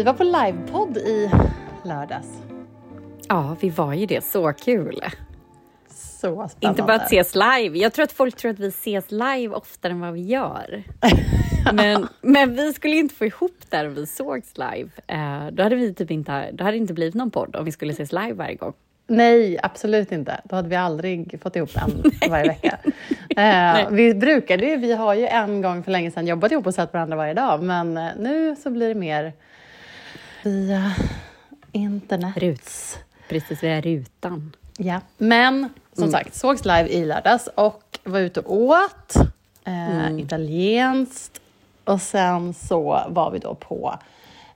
vi var på livepodd i lördags. Ja, vi var ju det. Så kul. Så spännande. Inte bara att ses live. Jag tror att folk tror att vi ses live oftare än vad vi gör. men, men vi skulle inte få ihop det om vi sågs live. Eh, då hade vi typ inte, då hade det inte blivit någon podd om vi skulle ses live varje gång. Nej, absolut inte. Då hade vi aldrig fått ihop en varje vecka. eh, vi brukade ju, vi har ju en gång för länge sedan jobbat ihop och sett varandra varje dag, men eh, nu så blir det mer via internet. Rut. Precis, via rutan. Ja, men som mm. sagt, sågs live i lördags och var ute och åt eh, mm. italienskt. Och sen så var vi då på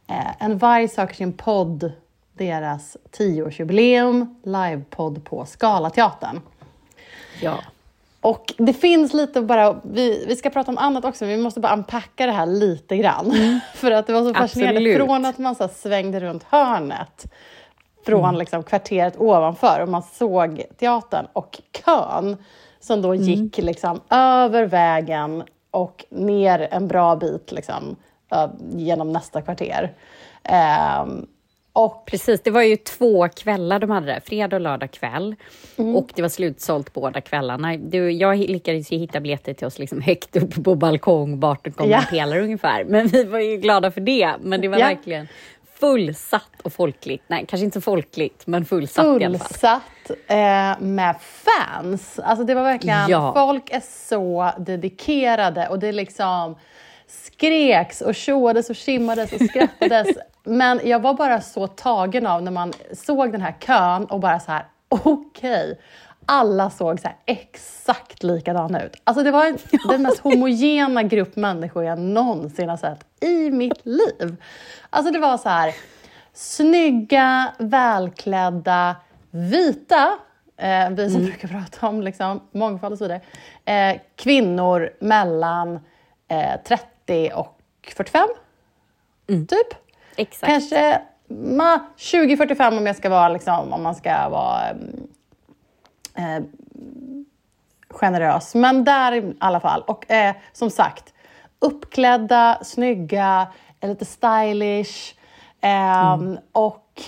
eh, En varg söker sin podd, deras tioårsjubileum, livepodd på Scalateatern. Ja. Och det finns lite bara, vi, vi ska prata om annat också, men vi måste bara unpacka det här lite grann. Mm. För att det var så fascinerande, Absolut. från att man så svängde runt hörnet från mm. liksom, kvarteret ovanför och man såg teatern och kön som då mm. gick liksom, över vägen och ner en bra bit liksom, genom nästa kvarter. Um, och... Precis, det var ju två kvällar de hade där, fredag och lördag kväll. Mm. Och det var slutsålt båda kvällarna. Du, jag lyckades ju hitta biljetter till oss liksom högt upp på balkong bakom ja. pelare ungefär. Men vi var ju glada för det. Men det var ja. verkligen fullsatt och folkligt. Nej, kanske inte så folkligt, men fullsatt, fullsatt i alla fall. Fullsatt eh, med fans. Alltså det var verkligen, ja. folk är så dedikerade och det liksom skreks och tjoades och kimmades och skrattades. men jag var bara så tagen av när man såg den här kön och bara så här, okej. Okay alla såg så exakt likadana ut. Alltså det var en, den mest homogena grupp människor jag någonsin har sett i mitt liv. Alltså det var så här snygga, välklädda, vita, eh, vi som mm. brukar prata om liksom, mångfald och så vidare, eh, kvinnor mellan eh, 30 och 45, mm. typ. Exakt. Kanske 20-45 om jag ska vara, liksom, om man ska vara mm, eh, generös. Men där i alla fall. Och eh, som sagt, uppklädda, snygga, lite stylish. Eh, mm. Och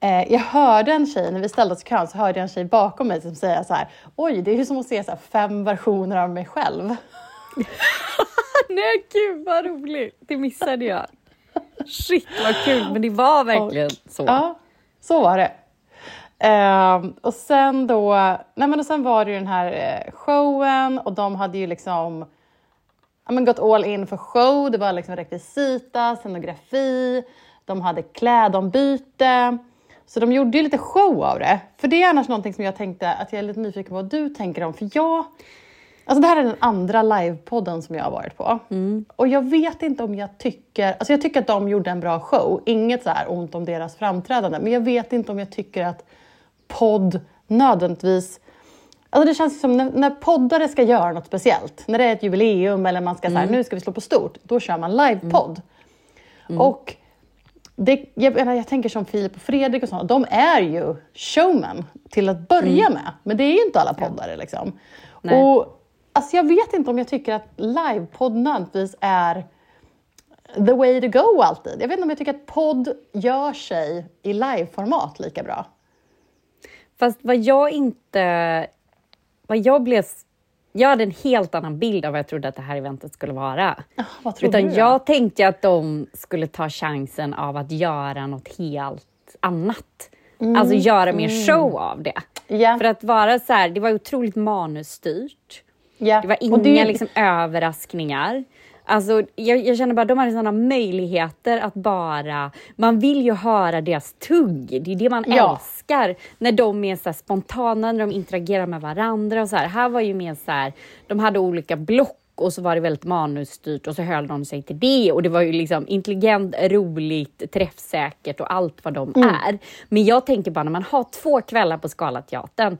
eh, jag hörde en tjej, när vi ställde oss i kön, så hörde jag en tjej bakom mig som säger så här, oj, det är ju som att se så fem versioner av mig själv. Nej, gud vad roligt! Det missade jag. Shit vad kul, men det var verkligen och, så. Ja, så var det. Uh, och sen då, nej men och sen var det ju den här uh, showen och de hade ju liksom ja, men gått all in för show. Det var liksom rekvisita, scenografi, de hade klädombyte. Så de gjorde ju lite show av det. För det är annars någonting som jag tänkte att jag är lite nyfiken på vad du tänker om. För jag, alltså det här är den andra livepodden som jag har varit på. Mm. Och jag vet inte om jag tycker, alltså jag tycker att de gjorde en bra show. Inget så här ont om deras framträdande. Men jag vet inte om jag tycker att podd nödvändigtvis... Alltså det känns som när, när poddare ska göra något speciellt, när det är ett jubileum eller man ska mm. säga nu ska vi slå på stort, då kör man livepodd. Mm. Och det, jag, jag, tänker som Filip och Fredrik och sådana, de är ju showmen till att börja mm. med. Men det är ju inte alla poddare liksom. Och alltså jag vet inte om jag tycker att livepodd nödvändigtvis är the way to go alltid. Jag vet inte om jag tycker att podd gör sig i liveformat lika bra. Fast vad jag inte... Vad jag blev... Jag hade en helt annan bild av vad jag trodde att det här eventet skulle vara. Oh, vad trodde Utan du jag tänkte att de skulle ta chansen av att göra något helt annat. Mm. Alltså göra mer mm. show av det. Yeah. För att vara så här, det var otroligt manusstyrt. Yeah. Det var inga det... liksom, överraskningar. Alltså, jag, jag känner bara att de hade sådana möjligheter att bara... Man vill ju höra deras tugg. Det är det man ja. älskar. När de är så spontana, när de interagerar med varandra. och så här. Här var ju mer så här, de hade olika block och så var det väldigt manusstyrt och så höll de sig till det och det var ju liksom intelligent, roligt, träffsäkert och allt vad de mm. är. Men jag tänker bara när man har två kvällar på Scalateatern,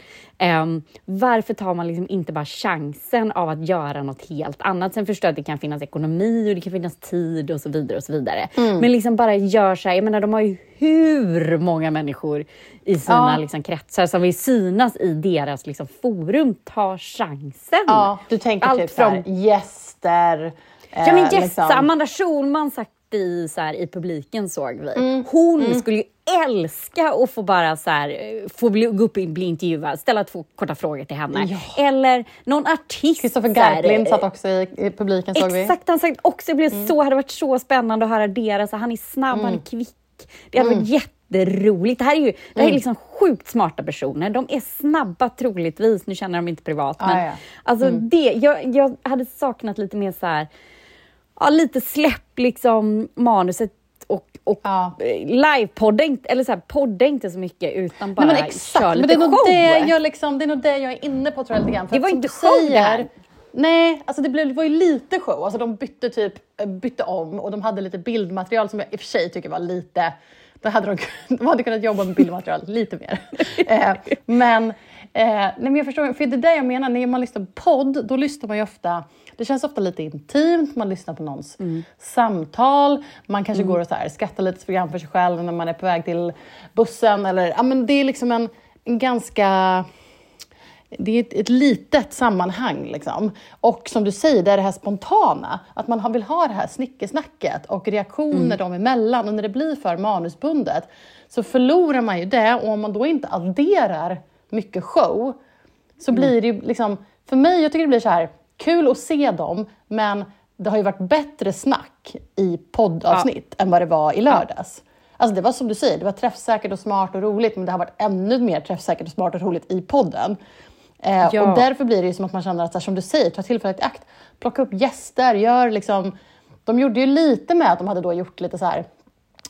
um, varför tar man liksom inte bara chansen av att göra något helt annat? Sen förstår jag att det kan finnas ekonomi och det kan finnas tid och så vidare och så vidare. Mm. Men liksom bara gör så här, jag menar de har ju hur många människor i sina ja. liksom, kretsar som vill synas i deras liksom, forum tar chansen. Ja, du tänker Allt typ från... Här, gäster. Ja, men eh, gäster. Liksom. Amanda Schulman, sitter i, så här, i publiken såg vi. Mm. Hon mm. skulle ju älska att få bara så här, få bli, gå upp och bli intervjuad, ställa två korta frågor till henne. Ja. Eller någon artist. Kristoffer Garplind satt också i, i publiken såg exakt, vi. Exakt, han sagt också. Det blev mm. så, hade varit så spännande att höra deras. Han är snabb, han är mm. kvick. Det hade varit jätte jätteroligt. Det här är ju det här är mm. liksom sjukt smarta personer. De är snabba troligtvis. Nu känner de inte privat. Men ah, ja. alltså mm. det, jag, jag hade saknat lite mer så här, ja, lite släpp liksom manuset och, och ja. livepodda, eller så här, podda inte så mycket utan bara Nej, men exakt. kör lite men det är show. Det, jag liksom, det är nog det jag är inne på tror jag lite grann. För det var inte show säger, det här. Nej, alltså det, blev, det var ju lite show. Alltså de bytte typ bytte om och de hade lite bildmaterial som jag i och för sig tycker var lite då hade de, de hade kunnat jobba med bildmaterial lite mer. eh, men, eh, nej, men jag förstår, för det är det jag menar, när man lyssnar på podd, då lyssnar man ju ofta det känns ofta lite intimt, man lyssnar på någons mm. samtal, man kanske mm. går och så här, skrattar lite program för sig själv när man är på väg till bussen. Eller, ja, men det är liksom en, en ganska det är ett, ett litet sammanhang. Liksom. Och som du säger, det är det här spontana. Att man vill ha det här snickesnacket och reaktioner mm. dem emellan. Och när det blir för manusbundet så förlorar man ju det. Och om man då inte adderar mycket show så mm. blir det ju liksom... För mig, jag tycker det blir så här kul att se dem, men det har ju varit bättre snack i poddavsnitt ja. än vad det var i lördags. Alltså det var som du säger, det var träffsäkert och smart och roligt, men det har varit ännu mer träffsäkert och smart och roligt i podden. Eh, ja. Och därför blir det ju som att man känner att, som du säger, ta tillfället i akt. Plocka upp gäster, gör liksom... De gjorde ju lite med att de hade då gjort lite så här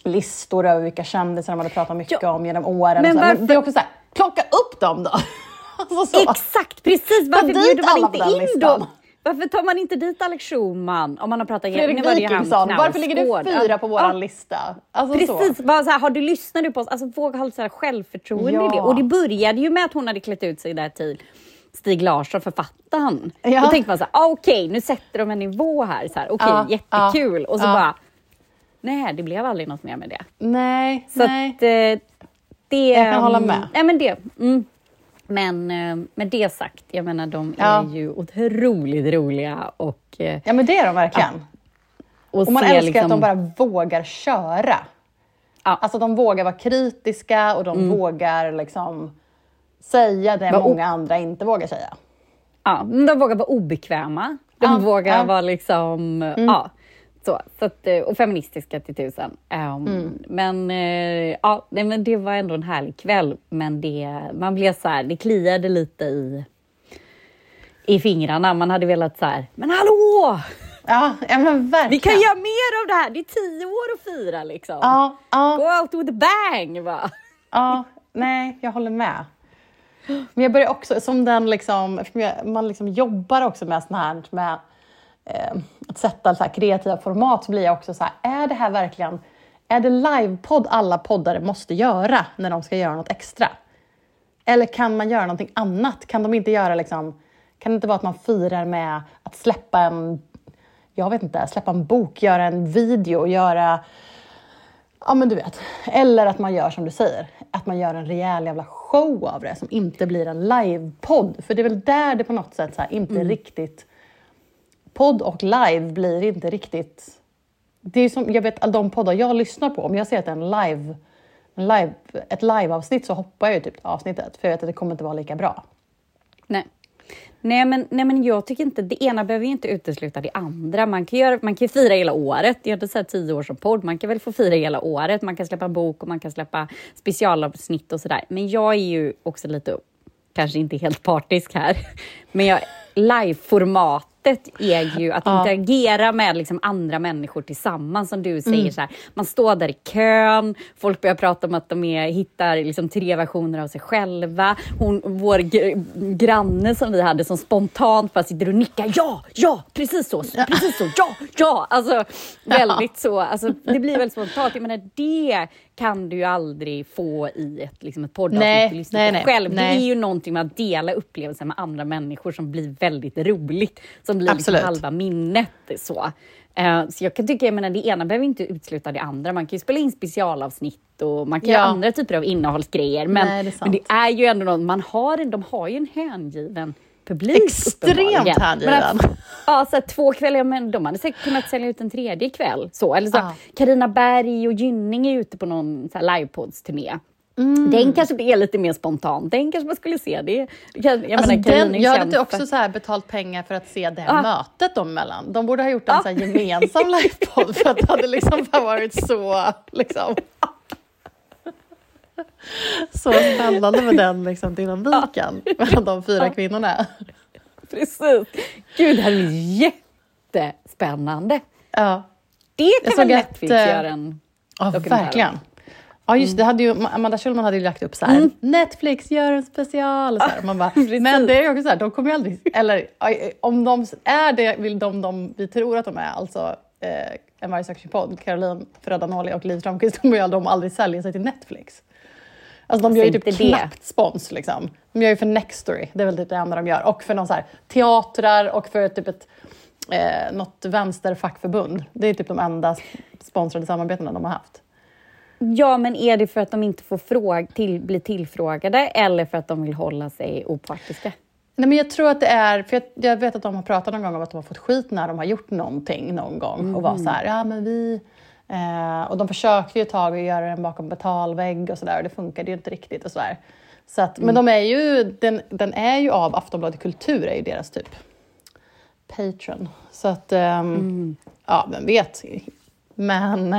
listor över vilka kändisar de hade pratat mycket ja. om genom åren. Men, men det är också så här, plocka upp dem då! alltså Exakt, precis! Varför bjuder man inte in dem? Varför tar man inte dit Alex Schulman om man har pratat Fredrik Wikingsson, varför ligger det fyra på vår ja. lista? Alltså Precis, så. Bara så här, har du lyssnat på oss? Alltså våga ha lite självförtroende ja. i det. Och det började ju med att hon hade klätt ut sig där till Stig Larsson, författaren. Ja. Då tänkte man så här, ah, okej, okay, nu sätter de en nivå här. Så här okej, okay, ja, jättekul. Och så bara, nej, det blev aldrig något mer med det. Nej, så nej. Att, eh, det, jag kan hålla med. Nej, men det, mm. Men eh, med det sagt, jag menar de är ju otroligt roliga och... Eh, ja men det är de verkligen. och, och man älskar liksom... att de bara vågar köra. Ja. Alltså de vågar vara kritiska och de mm. vågar liksom säga det Va många andra inte vågar säga. Ja, de vågar vara obekväma. De ja, vågar ja. vara liksom, mm. Så, så att, eh, och feministiska till tusen. Um, mm. Men uh, ja, nej, men det var ändå en härlig kväll. Men det, man blev så här, det kliade lite i, i fingrarna. Man hade velat så här, men hallå! Ja, ja men verkligen. Vi kan göra mer av det här. Det är tio år att fira liksom. Ja, ja. Go out with a bang! Va? Ja, nej, jag håller med. Men jag börjar också, som den liksom, man liksom jobbar också med sånt här med eh, att sätta så kreativa format, så blir jag också så här, är det här verkligen, är det livepodd alla poddare måste göra när de ska göra något extra? Eller kan man göra någonting annat? Kan de inte göra liksom, kan det inte vara att man firar med att släppa en, jag vet inte, släppa en bok, göra en video, göra Ja men du vet. Eller att man gör som du säger, att man gör en rejäl jävla show av det som inte blir en livepodd. För det är väl där det på något sätt så inte mm. riktigt... Podd och live blir inte riktigt... Det är som, jag vet de poddar jag lyssnar på, om jag ser att det är en live, en live, ett liveavsnitt så hoppar jag ju typ avsnittet för jag vet att det kommer inte vara lika bra. Nej. Nej men, nej, men jag tycker inte, det ena behöver ju inte utesluta det andra. Man kan, göra, man kan fira hela året. Jag är inte så tio år som podd. Man kan väl få fira hela året. Man kan släppa en bok och man kan släppa specialavsnitt och sådär. Men jag är ju också lite, kanske inte helt partisk här, men jag liveformat sättet är ju att ja. interagera med liksom andra människor tillsammans, som du säger. Mm. Så här, man står där i kön, folk börjar prata om att de är, hittar liksom tre versioner av sig själva. Hon, vår granne som vi hade som spontant bara sitter och nickar. Ja, ja, precis så, precis så, ja, ja. Alltså väldigt så. Alltså, det blir väldigt spontant. Jag menar, det kan du ju aldrig få i ett, liksom ett poddavsnitt nej, nej, själv. Nej. Det är ju någonting med att dela upplevelser med andra människor som blir väldigt roligt, som blir liksom halva minnet. Så. Uh, så jag kan tycka, jag menar, det ena behöver inte utesluta det andra. Man kan ju spela in specialavsnitt och man kan ja. göra andra typer av innehållsgrejer. Men, Nej, det, men det är ju ändå något, man har, de har ju en hängiven publik Extremt hängiven. Ja, så två kvällar, men de hade säkert kunnat sälja ut en tredje kväll. Så, eller så, Karina Berg och Gynning är ute på någon livepods-turné. Mm. Den kanske är lite mer spontan. Den kanske man skulle se. Det, jag alltså menar, den, jag hade inte också så här betalt pengar för att se det ah. mötet dem emellan. De borde ha gjort en ah. så gemensam livepodd för att det hade liksom varit så... Liksom. Så spännande med den liksom, dynamiken ja. mellan de fyra ja. kvinnorna. Precis. Gud, det här är jättespännande. Ja. Det kan väl Netflix att, göra en Ja, verkligen. Ja, just det. Hade ju, Amanda Schulman hade ju lagt upp så här, mm. Netflix gör en special. Så här. Man bara, men det är också så här, de kommer ju aldrig... Eller om de är det, vill de, de vi tror att de är, alltså eh, en varje söker podd, Caroline Fröda och Liv Strömquist, kommer ju de aldrig sälja sig till Netflix. Alltså de gör ju typ det. knappt spons liksom. De gör ju för Nextory, det är väl typ det enda de gör. Och för någon så här, teatrar och för typ ett, eh, något vänsterfackförbund. Det är typ de enda sponsrade samarbetena de har haft. Ja, men är det för att de inte får fråga, till, bli tillfrågade eller för att de vill hålla sig opartiska? Nej, men jag tror att det är, för jag, jag, vet att de har pratat någon gång om att de har fått skit när de har gjort någonting någon gång mm. och var så här, ja men vi Eh, och de försökte ju ett tag att göra den bakom betalvägg och sådär och det funkade ju inte riktigt och sådär. Så att, mm. Men de är ju, den, den är ju av Aftonbladet Kultur, är ju deras typ patron. Så att, eh, mm. ja, vem vet. Men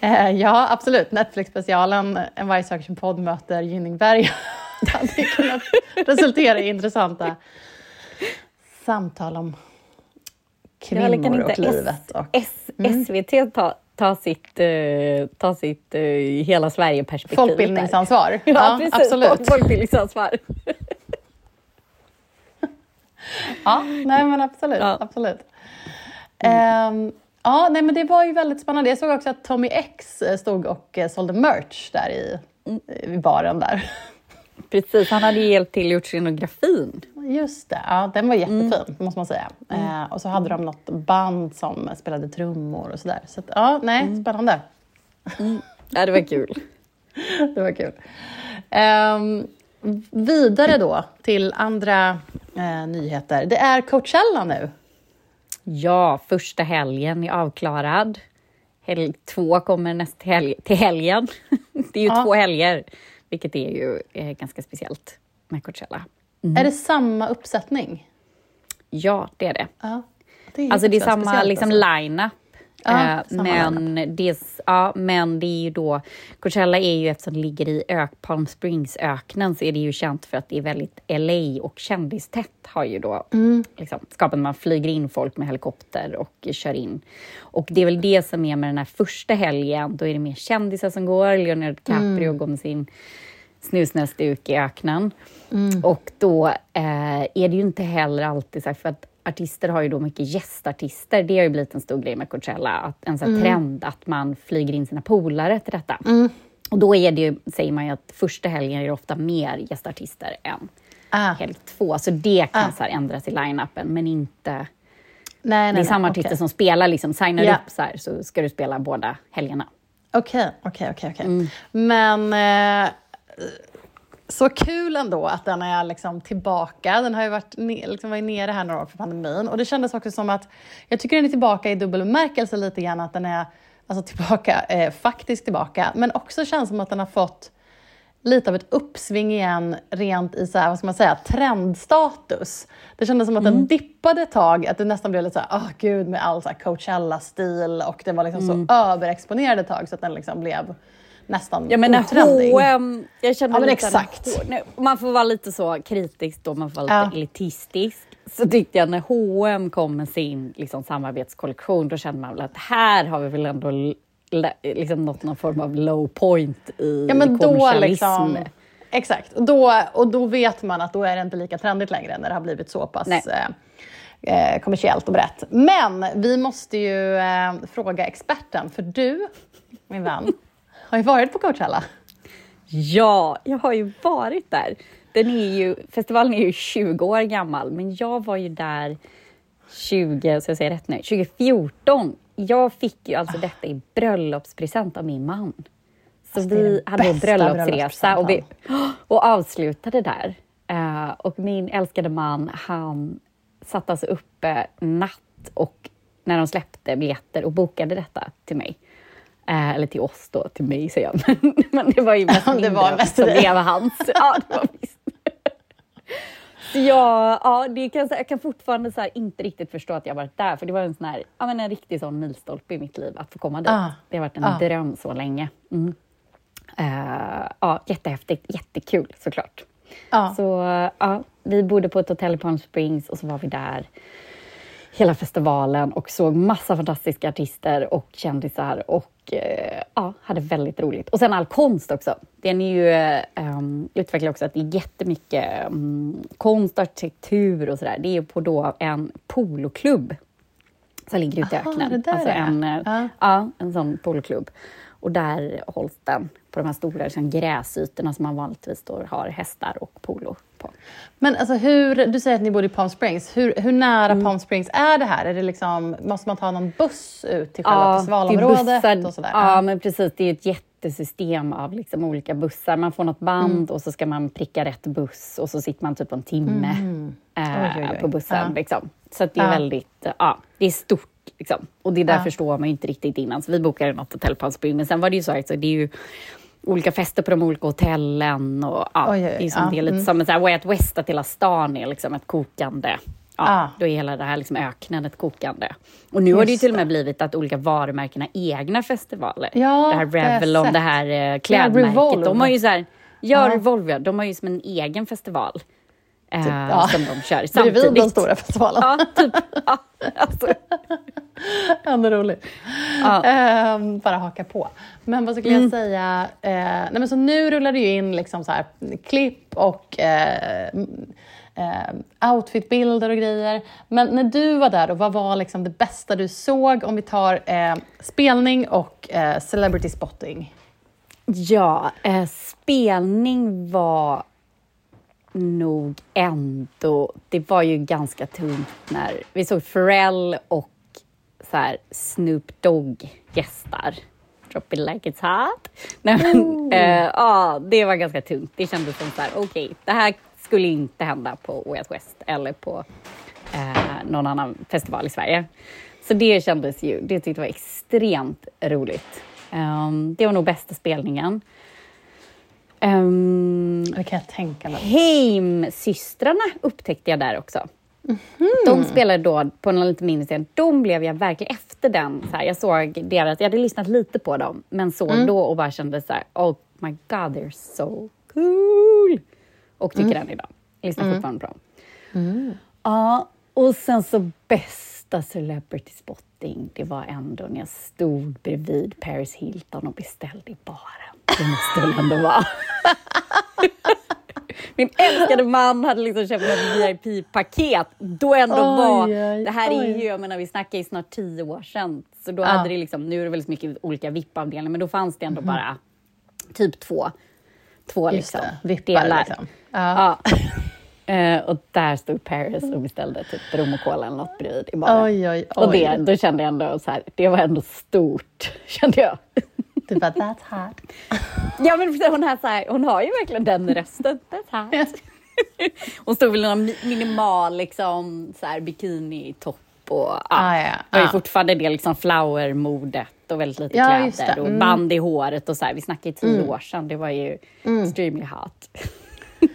eh, ja, absolut. Netflix-specialen En varg söker sin podd möter Gynningberg hade kunnat resultera i intressanta samtal om kvinnor och livet. Och, mm. SVT ta, ta sitt, uh, ta sitt uh, hela Sverige-perspektiv. Folkbildningsansvar. ja, ja, precis. Absolut. Folkbildningsansvar. ja, nej men absolut. Ja. absolut. Mm. Um, ja, nej men det var ju väldigt spännande. Jag såg också att Tommy X stod och sålde merch där i, mm. i baren där. Precis, han hade hjälpt till gjort scenografin. Just det, ja, den var jättefin mm. måste man säga. Mm. Eh, och så hade de något band som spelade trummor och sådär. Så att, ja, nej, mm. spännande. Mm. Ja, det var kul. det var kul. Um, vidare då till andra eh, nyheter. Det är Coachella nu. Ja, första helgen är avklarad. Helg två kommer nästa helg, till helgen. det är ju ja. två helger, vilket är ju eh, ganska speciellt med Coachella. Mm. Är det samma uppsättning? Ja, det är det. Ja, det är alltså det är samma liksom, alltså. line-up. Ja, uh, men, det, ja, men det är ju då... Coachella är ju, eftersom det ligger i ök, Palm Springs-öknen, så är det ju känt för att det är väldigt LA och kändistätt har ju då mm. liksom, skapat. Man flyger in folk med helikopter och kör in. Och det är väl det som är med den här första helgen, då är det mer kändisar som går. Leonardo DiCaprio mm. går med sin snusnäsduk i öknen. Mm. Och då eh, är det ju inte heller alltid så här, för att artister har ju då mycket gästartister. Det har ju blivit en stor grej med Coachella, att, en sån mm. trend att man flyger in sina polare till detta. Mm. Och då är det ju, säger man ju att första helgen är det ofta mer gästartister än ah. helg två. Så det kan ah. så ändras i line-upen, men inte... Nej, nej, det är samma nej, artister okay. som spelar, liksom, signar yeah. upp så här, så ska du spela båda helgerna. Okej, okej, okej. Mm. Men eh, så kul ändå att den är liksom tillbaka. Den har ju varit, liksom varit nere här några år för pandemin. Och det kändes också som att, jag tycker den är tillbaka i dubbel bemärkelse lite grann, att den är alltså tillbaka, eh, faktiskt tillbaka, men också känns som att den har fått lite av ett uppsving igen rent i så här, vad ska man säga, trendstatus. Det kändes som att den mm. dippade ett tag, att det nästan blev lite så här, oh, gud med all Coachella-stil och det var liksom mm. så överexponerad ett tag så att den liksom blev nästan Jag menar H&M, jag känner ja, men exakt. man får vara lite så kritisk då, man får vara lite ja. elitistisk. Så tyckte jag när H&M kom med sin liksom, samarbetskollektion, då kände man väl att här har vi väl ändå liksom nått någon form av low point i ja, men då liksom, Exakt, och då, och då vet man att då är det inte lika trendigt längre när det har blivit så pass eh, eh, kommersiellt och brett. Men vi måste ju eh, fråga experten, för du, min vän, har ju varit på Coachella. Ja, jag har ju varit där. Den är ju, festivalen är ju 20 år gammal, men jag var ju där 20, så jag säger rätt nu, 2014. Jag fick ju alltså detta i bröllopspresent av min man. Så alltså, vi hade en bröllopsresa och, vi, och avslutade där. Uh, och min älskade man, han satt alltså uppe natt och när de släppte biljetter och bokade detta till mig. Eh, eller till oss då, till mig säger jag. Men det var ju mest min det var mest som blev hans. Ja, det var visst. Så jag, ja, det kan, jag kan fortfarande så inte riktigt förstå att jag varit där, för det var en, sån här, ja, men en riktig sån milstolpe i mitt liv att få komma dit. Ah, det har varit en ah. dröm så länge. Mm. Uh, ja, jättehäftigt, jättekul såklart. Ah. Så ja, vi bodde på ett hotell i Palm Springs och så var vi där hela festivalen och såg massa fantastiska artister och kändisar och eh, ja, hade väldigt roligt. Och sen all konst också. Den är ju eh, utvecklar också att det är jättemycket um, konst, arkitektur och sådär. Det är på då en poloklubb som ligger ute i öknen. Alltså en, ja. ja. en sån poloklubb. Och där hålls den på de här stora liksom, gräsytorna som man vanligtvis då har hästar och polo på. Men alltså hur, du säger att ni bor i Palm Springs. Hur, hur nära mm. Palm Springs är det här? Är det liksom, måste man ta någon buss ut till själva ja, festivalområdet? Bussar, och sådär? Ja, men precis. Det är ett jättesystem av liksom olika bussar. Man får något band mm. och så ska man pricka rätt buss och så sitter man typ en timme mm. äh, oj, oj, oj. på bussen. Ja. Liksom. Så det är väldigt, ja, det är stort. Liksom. Och det där ja. förstår man inte riktigt innan. Så vi bokade något hotell på Palm Springs. Men sen var det ju så att det är ju olika fester på de olika hotellen. Och, ja, oj, oj, det är, som, ja. det är lite mm. som en Way Out West, att hela stan är liksom ett kokande Ja, ah. Då är hela det här liksom öknen ett kokande. Och nu Just har det ju till och med blivit att olika varumärken har egna festivaler. Ja, det här Revlon, det här eh, klädmärket. Ja, de har ju så här, ja, Revolver, de har ju som en egen festival. Eh, typ, ja. Som de kör samtidigt. Bredvid den stora festivalen. Ja, typ. Ja, alltså. Ändå roligt. Ja. Eh, bara haka på. Men vad skulle mm. jag säga? Eh, nej men så nu rullar det ju in liksom så här, klipp och eh, eh, outfitbilder och grejer. Men när du var där, och vad var liksom det bästa du såg om vi tar eh, spelning och eh, celebrity spotting? Ja, eh, spelning var nog ändå... Det var ju ganska tungt när vi såg Pharrell och så här, Snoop Dogg gästar. Drop it like it's hot. Nej, men, äh, ja, det var ganska tungt. Det kändes som så här, okej, okay, det här skulle inte hända på Way Out West eller på äh, någon annan festival i Sverige. Så det kändes ju, det tyckte jag var extremt roligt. Um, det var nog bästa spelningen. Um, det kan jag tänka mig. Heimsystrarna upptäckte jag där också. Mm -hmm. De spelade då på en lite mindre scen. De blev jag verkligen efter den. Så här, jag såg deras, jag hade lyssnat lite på dem, men såg mm. då och bara kände så här, oh my god, they're so cool! Och tycker mm. än idag. Lyssnar mm. fortfarande på dem. Mm. Ja, och sen så bästa celebrity spotting, det var ändå när jag stod bredvid Paris Hilton och beställde i baren. Det måste väl ändå vara. Min älskade man hade liksom köpt ett VIP-paket. Då ändå oj, var... Oj, det här är ju, jag menar, vi snackar ju snart tio år sedan. Så då ja. hade det liksom, nu är det väldigt mycket olika VIP-avdelningar, men då fanns det ändå mm. bara typ två, två liksom, delar. Liksom. Ja. ja. Uh, och där stod Paris och beställde typ rom och cola eller något bredvid i baren. Oj, oj, oj. Och det, då kände jag ändå så här, det var ändå stort, kände jag. Du bara, that's hot. ja, men hon, har så här, hon har ju verkligen den rösten. That's hot. hon stod väl i någon minimal liksom, så här, bikini-topp och ja, ah, ja, var ju ah. fortfarande det liksom flower-modet och väldigt lite ja, kläder och mm. band i håret och så här. Vi snackade tio mm. år sedan, det var ju mm. extremely hot.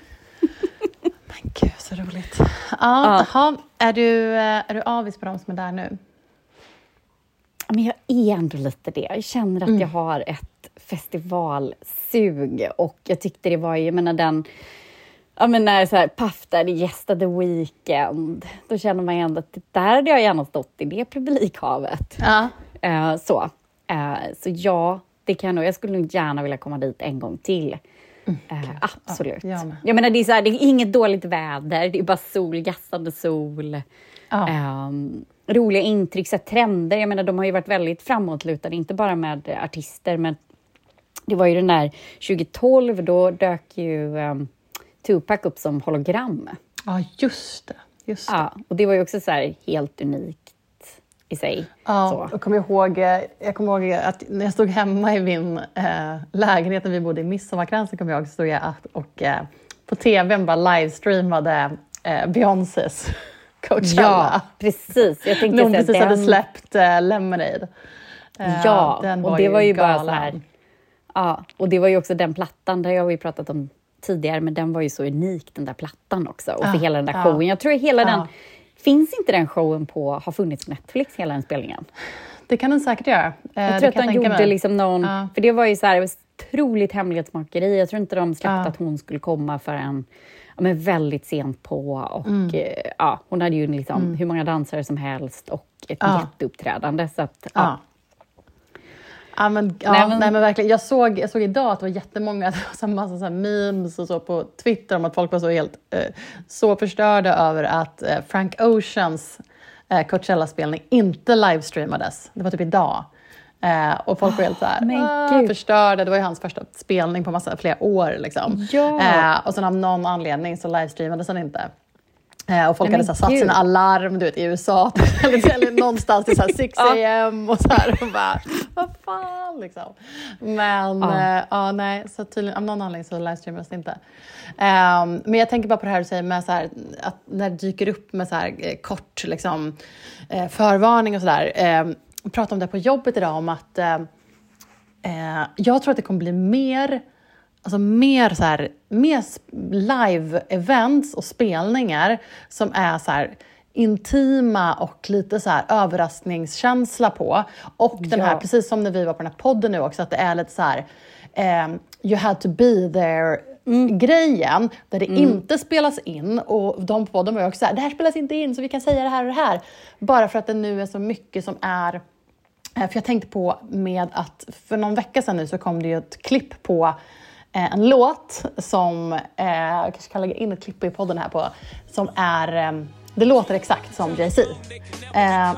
Men gud, så roligt. Ja, ja. är, du, eh, är du avis på de som är där nu? Men jag är ändå lite det. Jag känner att mm. jag har ett festivalsug och jag tyckte det var, jag menar den Ja men när så här, Puff Daddy gästade Weekend, då känner man ju ändå att där hade jag gärna stått i det publikhavet. Ja. Uh, så. Uh, så ja, det kan jag nog. Jag skulle nog gärna vilja komma dit en gång till. Mm, uh, absolut. Ja, jag, jag menar, det är, så här, det är inget dåligt väder, det är bara sol, gassande sol. Um, roliga intryck, så trender. Jag menar, de har ju varit väldigt framåtlutade, inte bara med artister, men det var ju den där 2012, då dök ju um, Tupac upp som hologram. Ja, just det. Just det. Ja, och det var ju också så här helt unikt i sig. Ja, så. jag kommer ihåg, jag kommer ihåg att när jag stod hemma i min eh, lägenhet när vi bodde i Midsommarkransen, så kommer jag ihåg, så stod jag och eh, på tvn bara livestreamade eh, Beyoncés Coachella. Ja, precis. Jag tänkte När hon precis den... hade släppt uh, Lemonade. Uh, ja, och det var ju galen. bara så här... Ja, och det var ju också den plattan, där jag har ju pratat om tidigare, men den var ju så unik den där plattan också. Och för hela den där showen. Jag tror hela den... Finns inte den showen på, har funnits på Netflix, hela den spelningen? Det kan den säkert göra. Jag tror att de gjorde mig. liksom någon... För det var ju så här, otroligt hemlighetsmakeri. Jag tror inte de släppte att hon skulle komma förrän ja, men väldigt sent på. Och, mm. eh, ja, hon hade ju liksom mm. hur många dansare som helst och ett ja. jätteuppträdande. Så att, ja. Ja, men, ja, nej, men, nej, men verkligen. Jag såg, jag såg idag att det var jättemånga, det var så massa så memes och så på Twitter om att folk var så helt eh, så förstörda över att eh, Frank Oceans eh, Coachella-spelning inte livestreamades. Det var typ idag. Eh, och folk var helt så här, ah, förstörda. Det var ju hans första spelning på massa, flera år. Liksom. Ja. Eh, och sen av någon anledning så livestreamades den inte. Eh, och folk Nej, hade så satt sina alarm du vet, i USA, eller någonstans till 6 am och så här. Och bara, vad fan liksom. Men ja. Eh, ja, nej, så tydligen av någon anledning så livestreamades det inte. Um, men jag tänker bara på det här du säger med så här, att när det dyker upp med så här, eh, kort liksom, eh, förvarning och sådär. Um, pratade om det på jobbet idag, om att eh, eh, jag tror att det kommer bli mer, alltså mer, så här, mer live-events och spelningar som är så här, intima och lite så här överraskningskänsla på. Och den här, precis som när vi var på den här podden nu också, att det är lite så här, eh, you had to be there Mm. grejen där det mm. inte spelas in och de på podden var också såhär, det här spelas inte in så vi kan säga det här och det här. Bara för att det nu är så mycket som är Eh, för jag tänkte på med att för någon vecka sedan nu så kom det ju ett klipp på eh, en låt som, eh, jag kanske kan lägga in ett klipp i podden här på, som är, det låter exakt som Jay-Z,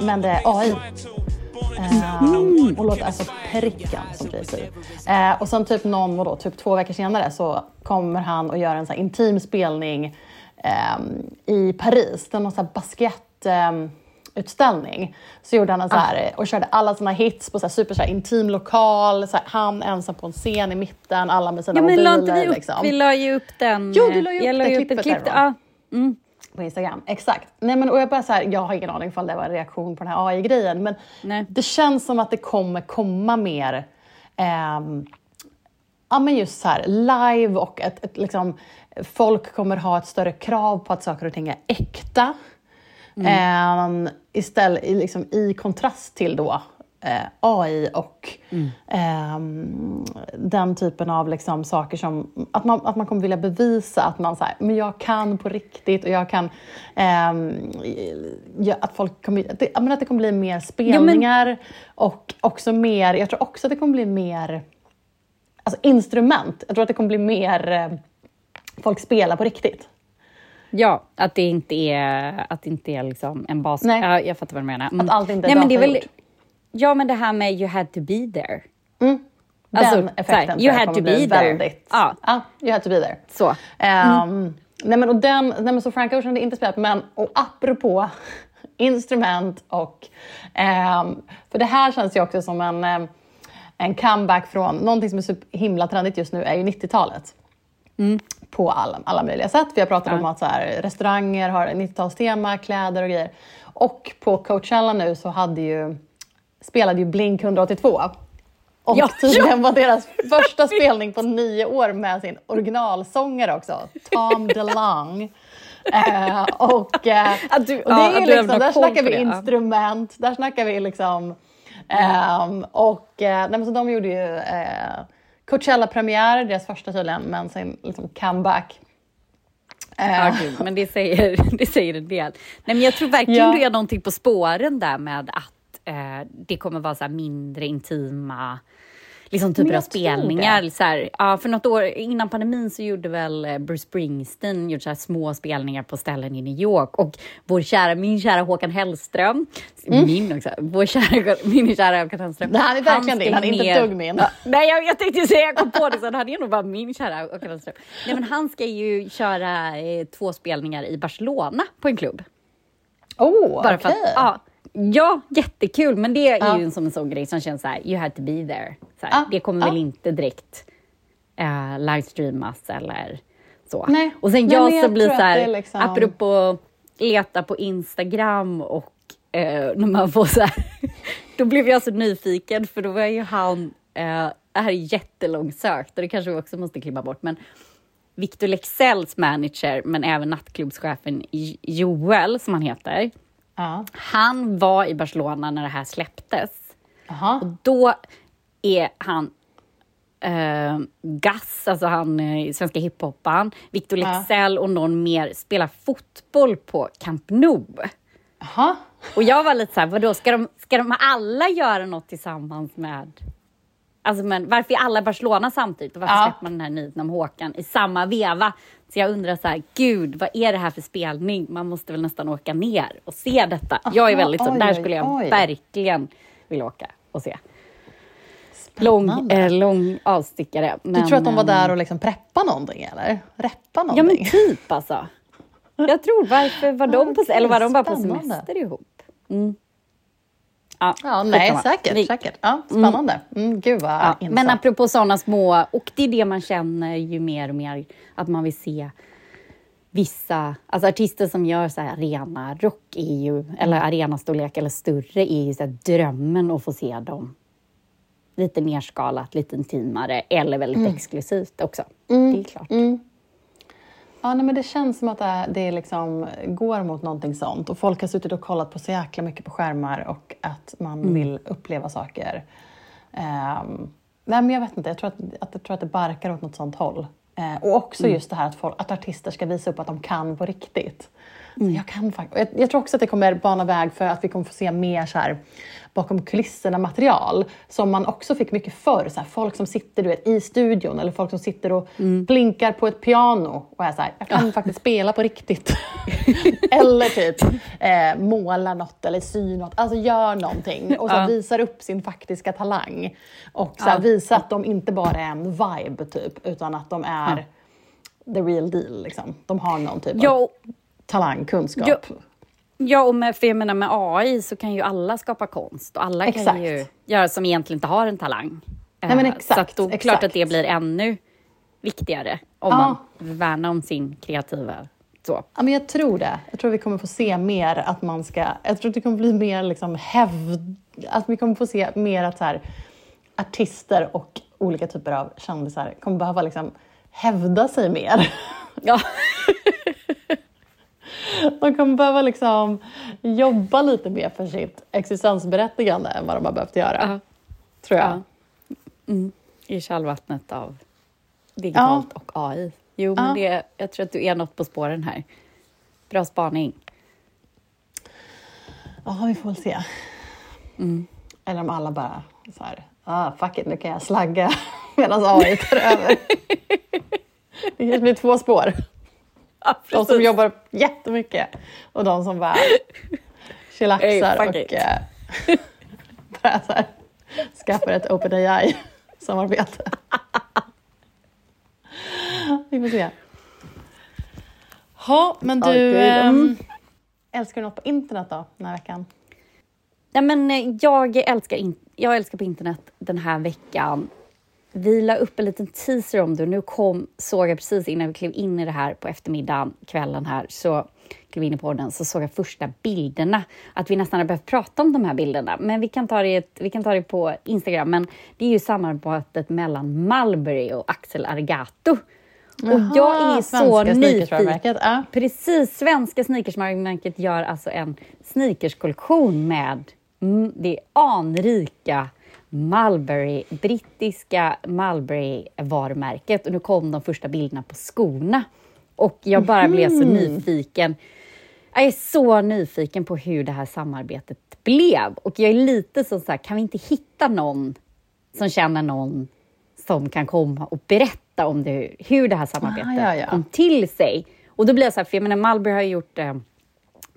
men det är AI. Mm. och låter alltså pricken som Jay-Z. Och sen typ någon, vadå, typ två veckor senare så kommer han och gör en så intim spelning i Paris. Det är någon så här basket utställning. Så gjorde han en så här, ah. och körde alla sina hits på så här super så här intim lokal, så här, han ensam på en scen i mitten, alla med sina ja, men mobiler. Vi, upp, liksom. vi la ju upp den. Jo, du la ju upp det klippet klipp, ja. mm på Instagram. Exakt. Nej, men, och jag, bara så här, jag har ingen aning om det var en reaktion på den här AI-grejen, men Nej. det känns som att det kommer komma mer eh, ja, men just så här, live och ett, ett, liksom, folk kommer ha ett större krav på att saker och ting är äkta. Mm. Eh, istället, liksom, I kontrast till då eh, AI och mm. eh, den typen av liksom, saker som att man, att man kommer vilja bevisa att man så här, men jag kan på riktigt och jag kan... Eh, ja, att, folk kommer, att, det, att det kommer bli mer spelningar ja, men... och också mer, jag tror också att det kommer bli mer alltså instrument. Jag tror att det kommer bli mer eh, folk spelar på riktigt. Ja, att det inte är, att det inte är liksom en bas... Nej. Ja, jag fattar vad du menar. Mm. Att allt inte är Nej, men det är väl, Ja, men det här med you had to be there. Mm. Alltså, Den effekten här, you had to be there. Väldigt, ja. ja, you had to be there. Så. Um, mm. nej, men, och den, nej, men så Frank Ocean hade inte spelat, men och apropå instrument och... Um, för det här känns ju också som en, um, en comeback från någonting som är så himla trendigt just nu är ju 90-talet. Mm. På alla, alla möjliga sätt. Vi har pratat ja. om att så här, restauranger har 90-talstema, kläder och grejer. Och på Coachella nu så hade ju spelade ju Blink 182. Och ja, tydligen ja. var deras första spelning på nio år med sin originalsångare också, Tom DeLong. eh, och, eh, du, och det är ja, liksom, där snackar vi instrument, där snackar vi liksom... Eh, och nej, så de gjorde ju eh, Coachella-premiär, deras första tydligen, men sin liksom, comeback. Ja, gud, men det säger, det säger en del. Nej, men jag tror verkligen ja. du är någonting på spåren där med att eh, det kommer vara så mindre intima liksom typer av spelningar. Så här, ja, för något år innan pandemin så gjorde väl eh, Bruce Springsteen gjorde så små spelningar på ställen i New York och vår kära, min kära Håkan Hellström, mm. min också, vår kära, min kära Håkan Hellström. Nej, han är verkligen din, han är inte ett dugg min. Nej, jag, jag tänkte säga, jag kom på det, så han är nog bara min kära Håkan Hellström. Nej, men han ska ju köra eh, två spelningar i Barcelona på en klubb. Oh, okej. Okay. Ja, Ja, jättekul, men det är ja. ju som en sån grej som känns så här, you had to be there. Ja. Det kommer ja. väl inte direkt uh, livestreamas eller så. Nej. Och sen Nej, jag så blir så här, liksom... apropå letar på Instagram och eh, när man får så här, då blev jag så nyfiken för då var ju han, eh, det här är jättelångsökt och det kanske vi också måste klippa bort, men Victor Leksells manager, men även nattklubbschefen Joel, som han heter. Ja. Han var i Barcelona när det här släpptes. Aha. Och då är han eh, Gas, alltså han eh, svenska hiphopparen, Victor Leksell ja. och någon mer spelar fotboll på Camp Nou. Aha. Och jag var lite så här, vadå, ska de, ska de alla göra något tillsammans med Alltså, men varför är alla i Barcelona samtidigt och varför ja. släpper man den här nyheten om Håkan i samma veva? Så jag undrar så här, gud, vad är det här för spelning? Man måste väl nästan åka ner och se detta. Aha, jag är väldigt så, oj, där skulle jag oj. verkligen vilja åka och se. Lång, eh, lång avstickare. Men, du tror att de var där och liksom preppade någonting eller? Reppa någonting? Ja men typ alltså. Jag tror, varför var de på, eller var de bara på semester ihop? Mm. Ja, ja nej, säkert. Vi, säkert. Ja, spännande. Mm, gud vad ja, Men apropå sådana små, och det är det man känner ju mer och mer, att man vill se vissa, alltså artister som gör så här arena rock är ju, mm. eller arenastorlek eller större är ju så drömmen att få se dem lite nerskalat, lite intimare eller väldigt mm. exklusivt också. Mm. Det är klart. Mm. Ja, nej, men det känns som att det, det liksom går mot någonting sånt. Och folk har suttit och kollat på så jäkla mycket på skärmar och att man mm. vill uppleva saker. Um, nej, men jag vet inte, jag tror att, att, jag tror att det barkar åt något sånt håll. Uh, och också mm. just det här att, folk, att artister ska visa upp att de kan på riktigt. Mm. Jag, kan, jag, jag tror också att det kommer bana väg för att vi kommer få se mer så här, bakom kulisserna material som man också fick mycket förr. Så här, folk som sitter du vet, i studion eller folk som sitter och mm. blinkar på ett piano och är så här, jag kan faktiskt spela på riktigt. eller typ eh, måla något eller sy något, alltså gör någonting och så ja. visar upp sin faktiska talang. Och så här, ja. visar att de inte bara är en vibe typ, utan att de är ja. the real deal. Liksom. De har någon typ jo. Talang, kunskap. Jo. Ja, och med, för jag menar med AI så kan ju alla skapa konst och alla exakt. kan ju göra som egentligen inte har en talang. Nej, men exakt, så då, klart att det blir ännu viktigare om ja. man värnar om sin kreativa så. Ja, men jag tror det. Jag tror vi kommer få se mer att man ska... Jag tror att det kommer bli mer liksom hävd... Att vi kommer få se mer att så här, artister och olika typer av kändisar kommer behöva liksom hävda sig mer. Ja. De kommer behöva liksom jobba lite mer för sitt existensberättigande än vad de har behövt göra. Uh Tror jag. Ja. Mm. I kallvattnet av digitalt ja. och AI. Jo, men det, jag tror att du är något på spåren här. Bra spaning. Ja, vi får väl se. Mm. Eller om alla bara så här, ah, fuck it, nu kan jag slagga medan AI tar över. det kanske blir två spår. Ja, de som jobbar jättemycket och de som bara chillaxar hey, och äh, bara så här, skaffar ett OpenAI-samarbete. Vi får se. Ja, men du, ähm, älskar du något på internet då, den här veckan? Ja, men eh, jag, älskar in, jag älskar på internet den här veckan vi la upp en liten teaser om det och nu kom, såg jag precis innan vi klev in i det här på eftermiddagen, kvällen här, så klev in i podden, så såg jag första bilderna. Att vi nästan har behövt prata om de här bilderna, men vi kan ta det, vi kan ta det på Instagram. Men det är ju samarbetet mellan Mulberry och Axel Argato. Jaha, och jag är så nyfiken. Ja. Precis, svenska sneakersvarumärket gör alltså en sneakerskollektion med det anrika Mulberry, brittiska Mulberry-varumärket och nu kom de första bilderna på skorna. Och jag bara blev så mhm. nyfiken. Jag är så nyfiken på hur det här samarbetet blev. Och jag är lite så, så här, kan vi inte hitta någon som känner någon som kan komma och berätta om det, hur det här samarbetet ah, ja, ja. kom till sig? Och då blir jag så här, för jag menar, Mulberry har gjort eh,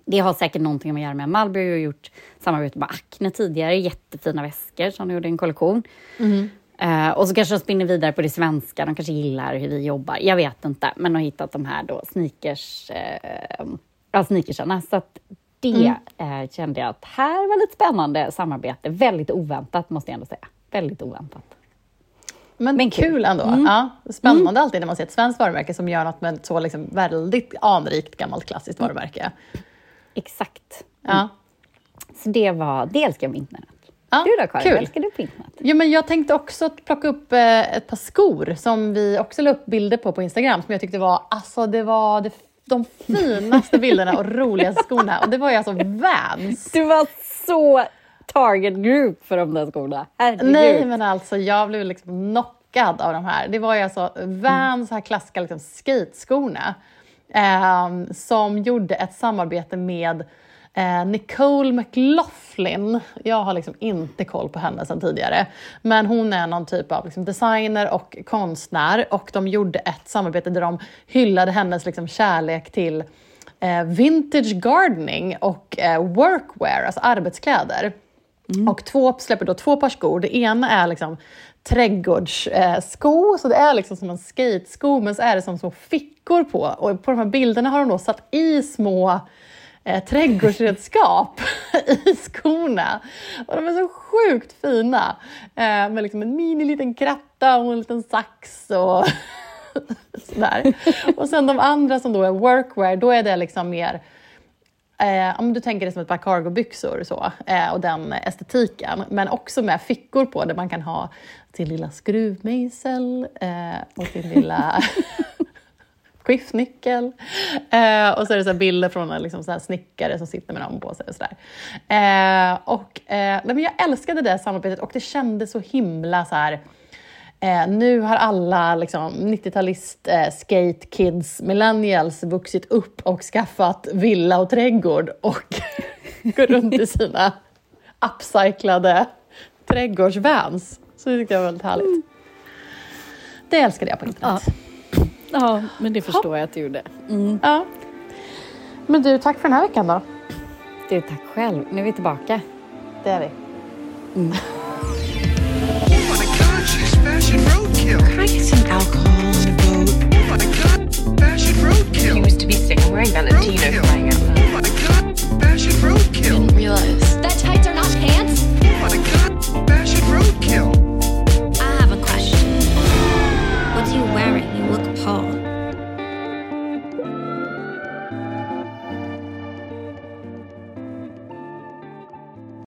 det har säkert någonting att göra med Mulberry har gjort samarbete med Acne tidigare, jättefina väskor som de gjorde en kollektion. Mm. Uh, och så kanske de spinner vidare på det svenska, de kanske gillar hur vi jobbar, jag vet inte, men de har hittat de här då sneakers, uh, ja, sneakersarna. Så det mm. uh, kände jag att här var lite spännande samarbete, väldigt oväntat måste jag ändå säga. Väldigt oväntat. Men, men kul, ändå. Mm. Ja, spännande mm. alltid när man ser ett svenskt varumärke som gör något med ett så liksom väldigt anrikt gammalt klassiskt mm. varumärke. Exakt. Ja. Så det var, det älskar jag med internet. Ja, du då Karin, kul. älskar du på internet? Ja, men jag tänkte också plocka upp eh, ett par skor som vi också la upp bilder på på Instagram som jag tyckte var, alltså det var det, de finaste bilderna och roligaste skorna. Och det var ju alltså Vans. Du var så target group för de där skorna. Herregud. Nej, men alltså jag blev liksom knockad av de här. Det var ju alltså Vans här klassiska liksom, skateskorna eh, som gjorde ett samarbete med Eh, Nicole McLaughlin, jag har liksom inte koll på henne sedan tidigare, men hon är någon typ av liksom designer och konstnär och de gjorde ett samarbete där de hyllade hennes liksom kärlek till eh, vintage gardening och eh, workwear, alltså arbetskläder. Mm. Och två, släpper då två par skor. Det ena är liksom trädgårdssko, så det är liksom som en skatesko, men så är det som små fickor på. Och på de här bilderna har de då satt i små eh, trädgårdsredskap i skorna. Och de är så sjukt fina. Eh, med liksom en mini liten kratta och en liten sax och sådär. Och sen de andra som då är workwear, då är det liksom mer Eh, om du tänker det som ett par cargobyxor så, eh, och den estetiken, men också med fickor på där man kan ha sin lilla skruvmejsel eh, och sin lilla skiftnyckel. Eh, och så är det så bilder från en liksom så här snickare som sitter med dem på sig och sådär. Eh, och, eh, men jag älskade det samarbetet och det kändes så himla så här, Eh, nu har alla liksom, 90-talist, eh, skate kids, millennials vuxit upp och skaffat villa och trädgård och går runt i sina upcyclade trädgårdsvans. Så det tyckte jag var väldigt härligt. Det älskade jag på internet. Ja. Ja, men det förstår Hopp. jag att du gjorde. Mm. Ja. Men du, tack för den här veckan då. Du, tack själv. Nu är vi tillbaka. Det är vi. Mm. Valentino flying out. Oh my god, fashion roadkill. Didn't realize.